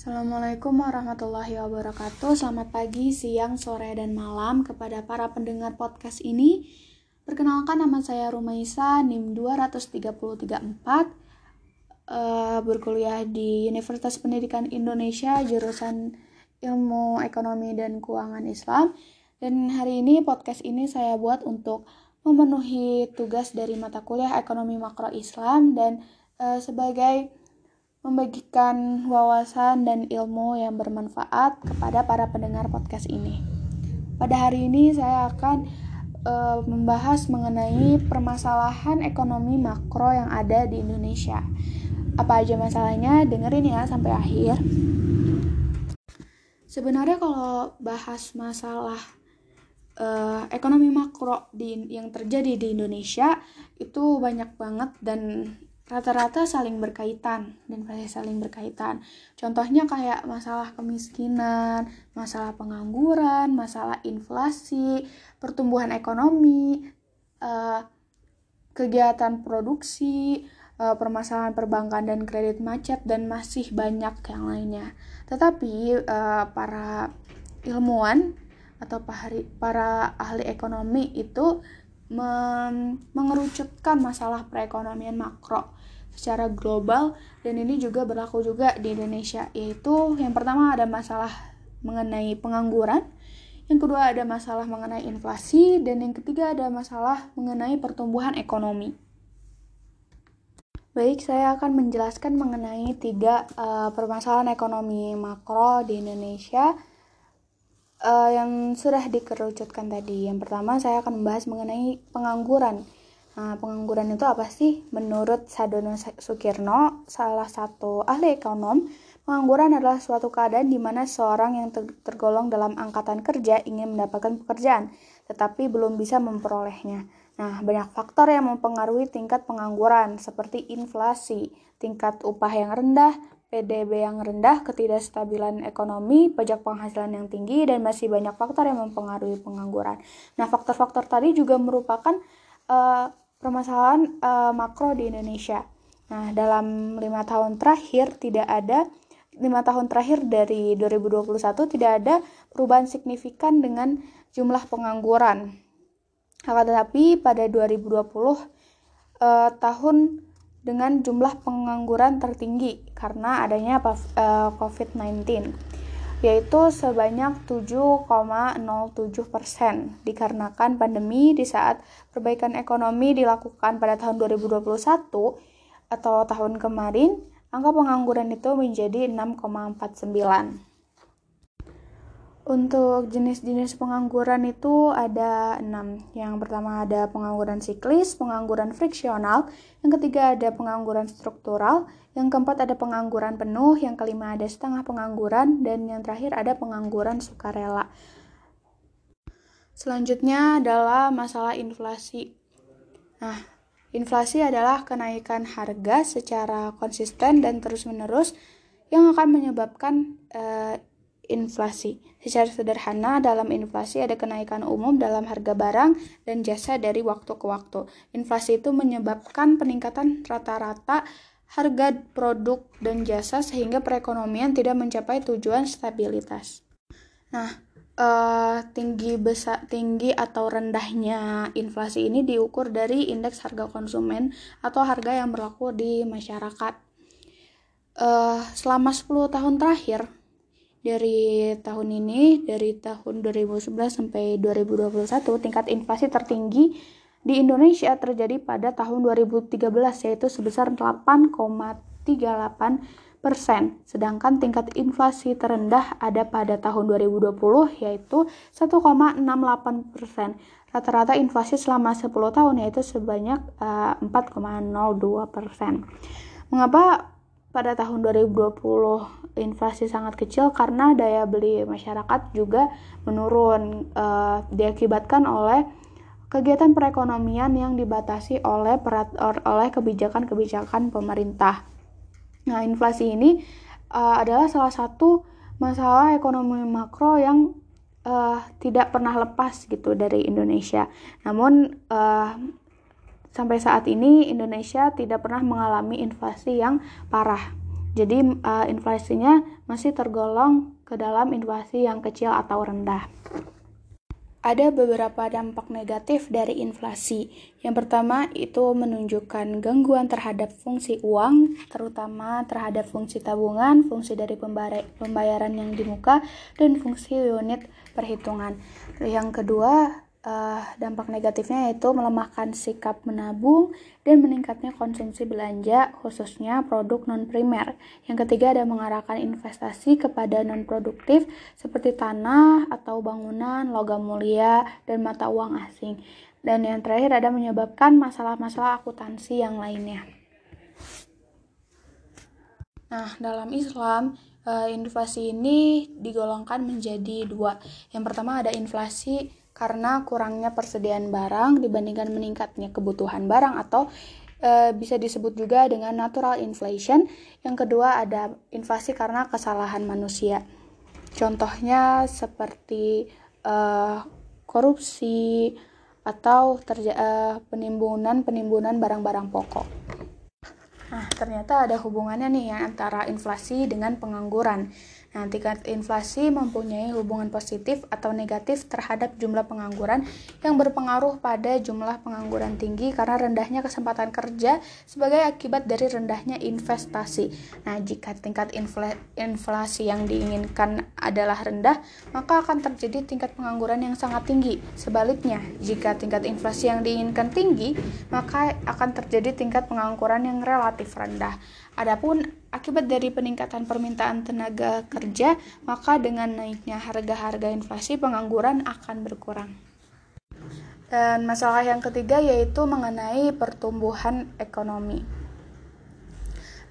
Assalamualaikum warahmatullahi wabarakatuh. Selamat pagi, siang, sore, dan malam kepada para pendengar podcast ini. Perkenalkan nama saya Rumaisa, NIM 23334, uh, berkuliah di Universitas Pendidikan Indonesia, jurusan Ilmu Ekonomi dan Keuangan Islam. Dan hari ini podcast ini saya buat untuk memenuhi tugas dari mata kuliah Ekonomi Makro Islam dan uh, sebagai membagikan wawasan dan ilmu yang bermanfaat kepada para pendengar podcast ini. Pada hari ini saya akan uh, membahas mengenai permasalahan ekonomi makro yang ada di Indonesia. Apa aja masalahnya? Dengerin ya sampai akhir. Sebenarnya kalau bahas masalah uh, ekonomi makro di yang terjadi di Indonesia itu banyak banget dan rata-rata saling berkaitan dan pasti saling berkaitan. Contohnya kayak masalah kemiskinan, masalah pengangguran, masalah inflasi, pertumbuhan ekonomi, uh, kegiatan produksi, uh, permasalahan perbankan dan kredit macet dan masih banyak yang lainnya. Tetapi uh, para ilmuwan atau para ahli ekonomi itu mengerucutkan masalah perekonomian makro secara global dan ini juga berlaku juga di Indonesia yaitu yang pertama ada masalah mengenai pengangguran yang kedua ada masalah mengenai inflasi dan yang ketiga ada masalah mengenai pertumbuhan ekonomi Baik, saya akan menjelaskan mengenai tiga uh, permasalahan ekonomi makro di Indonesia uh, yang sudah dikerucutkan tadi. Yang pertama, saya akan membahas mengenai pengangguran. Nah, pengangguran itu apa sih? Menurut Sadono Sukirno, salah satu ahli ekonom, pengangguran adalah suatu keadaan di mana seorang yang tergolong dalam angkatan kerja ingin mendapatkan pekerjaan, tetapi belum bisa memperolehnya. Nah, banyak faktor yang mempengaruhi tingkat pengangguran, seperti inflasi, tingkat upah yang rendah, PDB yang rendah, ketidakstabilan ekonomi, pajak penghasilan yang tinggi, dan masih banyak faktor yang mempengaruhi pengangguran. Nah, faktor-faktor tadi juga merupakan uh, permasalahan uh, makro di Indonesia. Nah, dalam lima tahun terakhir tidak ada lima tahun terakhir dari 2021 tidak ada perubahan signifikan dengan jumlah pengangguran. Akan tetapi pada 2020 uh, tahun dengan jumlah pengangguran tertinggi karena adanya uh, COVID-19 yaitu sebanyak 7,07 persen dikarenakan pandemi di saat perbaikan ekonomi dilakukan pada tahun 2021 atau tahun kemarin angka pengangguran itu menjadi 6,49 untuk jenis-jenis pengangguran itu ada enam. Yang pertama ada pengangguran siklis, pengangguran friksional, yang ketiga ada pengangguran struktural, yang keempat ada pengangguran penuh, yang kelima ada setengah pengangguran, dan yang terakhir ada pengangguran sukarela. Selanjutnya adalah masalah inflasi. Nah, inflasi adalah kenaikan harga secara konsisten dan terus-menerus yang akan menyebabkan uh, inflasi. Secara sederhana, dalam inflasi ada kenaikan umum dalam harga barang dan jasa dari waktu ke waktu. Inflasi itu menyebabkan peningkatan rata-rata harga produk dan jasa sehingga perekonomian tidak mencapai tujuan stabilitas. Nah, uh, tinggi besar tinggi atau rendahnya inflasi ini diukur dari indeks harga konsumen atau harga yang berlaku di masyarakat. Uh, selama 10 tahun terakhir, dari tahun ini dari tahun 2011 sampai 2021 tingkat inflasi tertinggi di Indonesia terjadi pada tahun 2013 yaitu sebesar 8,38 persen, sedangkan tingkat inflasi terendah ada pada tahun 2020 yaitu 1,68 persen. Rata-rata inflasi selama 10 tahun yaitu sebanyak uh, eh, 4,02 persen. Mengapa pada tahun 2020 inflasi sangat kecil karena daya beli masyarakat juga menurun uh, diakibatkan oleh kegiatan perekonomian yang dibatasi oleh perat, oleh kebijakan-kebijakan pemerintah. Nah, inflasi ini uh, adalah salah satu masalah ekonomi makro yang uh, tidak pernah lepas gitu dari Indonesia. Namun uh, Sampai saat ini Indonesia tidak pernah mengalami inflasi yang parah. Jadi uh, inflasinya masih tergolong ke dalam inflasi yang kecil atau rendah. Ada beberapa dampak negatif dari inflasi. Yang pertama itu menunjukkan gangguan terhadap fungsi uang, terutama terhadap fungsi tabungan, fungsi dari pembayaran yang di muka, dan fungsi unit perhitungan. Yang kedua, uh, dampak negatifnya yaitu melemahkan sikap menabung dan meningkatnya konsumsi belanja khususnya produk non primer. Yang ketiga ada mengarahkan investasi kepada non produktif seperti tanah atau bangunan, logam mulia dan mata uang asing. Dan yang terakhir ada menyebabkan masalah-masalah akuntansi yang lainnya. Nah, dalam Islam, eh, inflasi ini digolongkan menjadi dua. Yang pertama ada inflasi karena kurangnya persediaan barang dibandingkan meningkatnya kebutuhan barang atau e, bisa disebut juga dengan natural inflation. Yang kedua ada inflasi karena kesalahan manusia. Contohnya seperti e, korupsi atau e, penimbunan penimbunan barang-barang pokok. Nah, ternyata ada hubungannya nih ya antara inflasi dengan pengangguran. Nah, tingkat inflasi mempunyai hubungan positif atau negatif terhadap jumlah pengangguran yang berpengaruh pada jumlah pengangguran tinggi karena rendahnya kesempatan kerja sebagai akibat dari rendahnya investasi. Nah, jika tingkat inflasi yang diinginkan adalah rendah, maka akan terjadi tingkat pengangguran yang sangat tinggi. Sebaliknya, jika tingkat inflasi yang diinginkan tinggi, maka akan terjadi tingkat pengangguran yang relatif rendah. Adapun akibat dari peningkatan permintaan tenaga kerja, maka dengan naiknya harga-harga inflasi pengangguran akan berkurang. Dan masalah yang ketiga yaitu mengenai pertumbuhan ekonomi.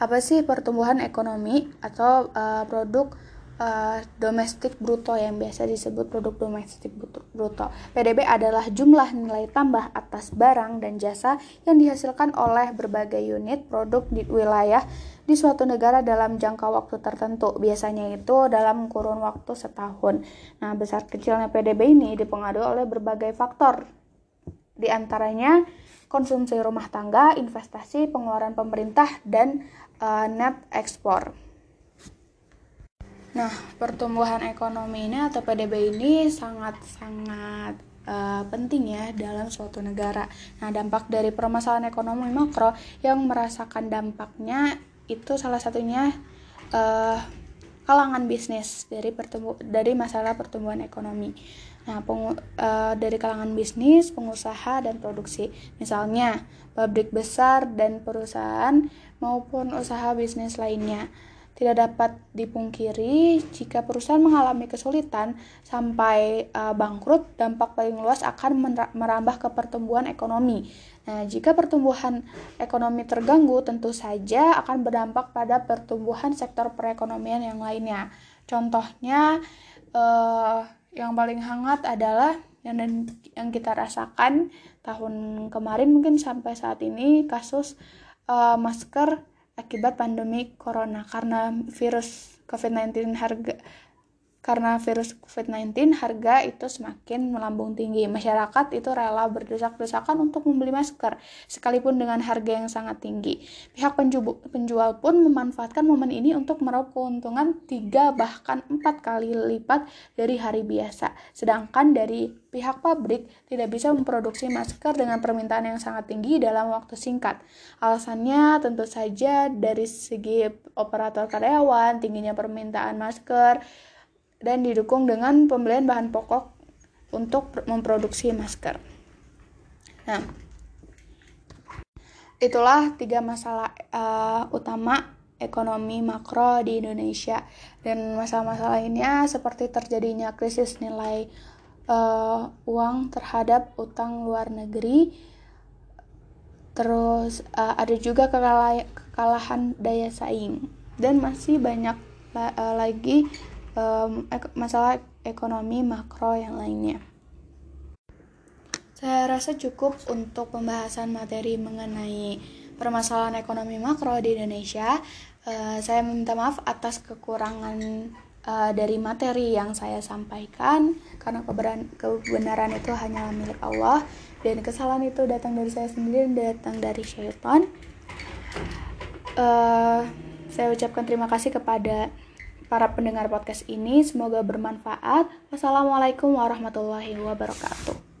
Apa sih pertumbuhan ekonomi atau uh, produk uh, domestik bruto yang biasa disebut produk domestik bruto. PDB adalah jumlah nilai tambah atas barang dan jasa yang dihasilkan oleh berbagai unit produk di wilayah di suatu negara dalam jangka waktu tertentu. Biasanya itu dalam kurun waktu setahun. Nah, besar kecilnya PDB ini dipengaruhi oleh berbagai faktor. Di antaranya konsumsi rumah tangga, investasi, pengeluaran pemerintah, dan uh, net ekspor. Nah, pertumbuhan ekonomi ini atau PDB ini sangat-sangat uh, penting ya dalam suatu negara. Nah, dampak dari permasalahan ekonomi makro yang merasakan dampaknya itu salah satunya uh, kalangan bisnis dari pertumbu dari masalah pertumbuhan ekonomi. Nah, uh, dari kalangan bisnis, pengusaha dan produksi. Misalnya, pabrik besar dan perusahaan maupun usaha bisnis lainnya. Tidak dapat dipungkiri jika perusahaan mengalami kesulitan sampai uh, bangkrut, dampak paling luas akan merambah ke pertumbuhan ekonomi. Nah, jika pertumbuhan ekonomi terganggu, tentu saja akan berdampak pada pertumbuhan sektor perekonomian yang lainnya. Contohnya, uh, yang paling hangat adalah yang yang kita rasakan tahun kemarin mungkin sampai saat ini kasus uh, masker akibat pandemi corona karena virus COVID-19 harga karena virus COVID-19 harga itu semakin melambung tinggi. Masyarakat itu rela berdesak-desakan untuk membeli masker sekalipun dengan harga yang sangat tinggi. Pihak penjual pun memanfaatkan momen ini untuk meraup keuntungan 3 bahkan 4 kali lipat dari hari biasa. Sedangkan dari pihak pabrik tidak bisa memproduksi masker dengan permintaan yang sangat tinggi dalam waktu singkat. Alasannya tentu saja dari segi operator karyawan, tingginya permintaan masker, dan didukung dengan pembelian bahan pokok untuk memproduksi masker. Nah, itulah tiga masalah uh, utama ekonomi makro di Indonesia. Dan masalah-masalah lainnya seperti terjadinya krisis nilai uh, uang terhadap utang luar negeri. Terus uh, ada juga kekalahan daya saing. Dan masih banyak uh, lagi um, ek masalah ekonomi makro yang lainnya. Saya rasa cukup untuk pembahasan materi mengenai permasalahan ekonomi makro di Indonesia. Uh, saya meminta maaf atas kekurangan uh, dari materi yang saya sampaikan karena kebenaran, kebenaran itu hanyalah milik Allah dan kesalahan itu datang dari saya sendiri dan datang dari syaitan. Uh, Saya ucapkan terima kasih kepada para pendengar podcast ini. Semoga bermanfaat. Wassalamualaikum warahmatullahi wabarakatuh.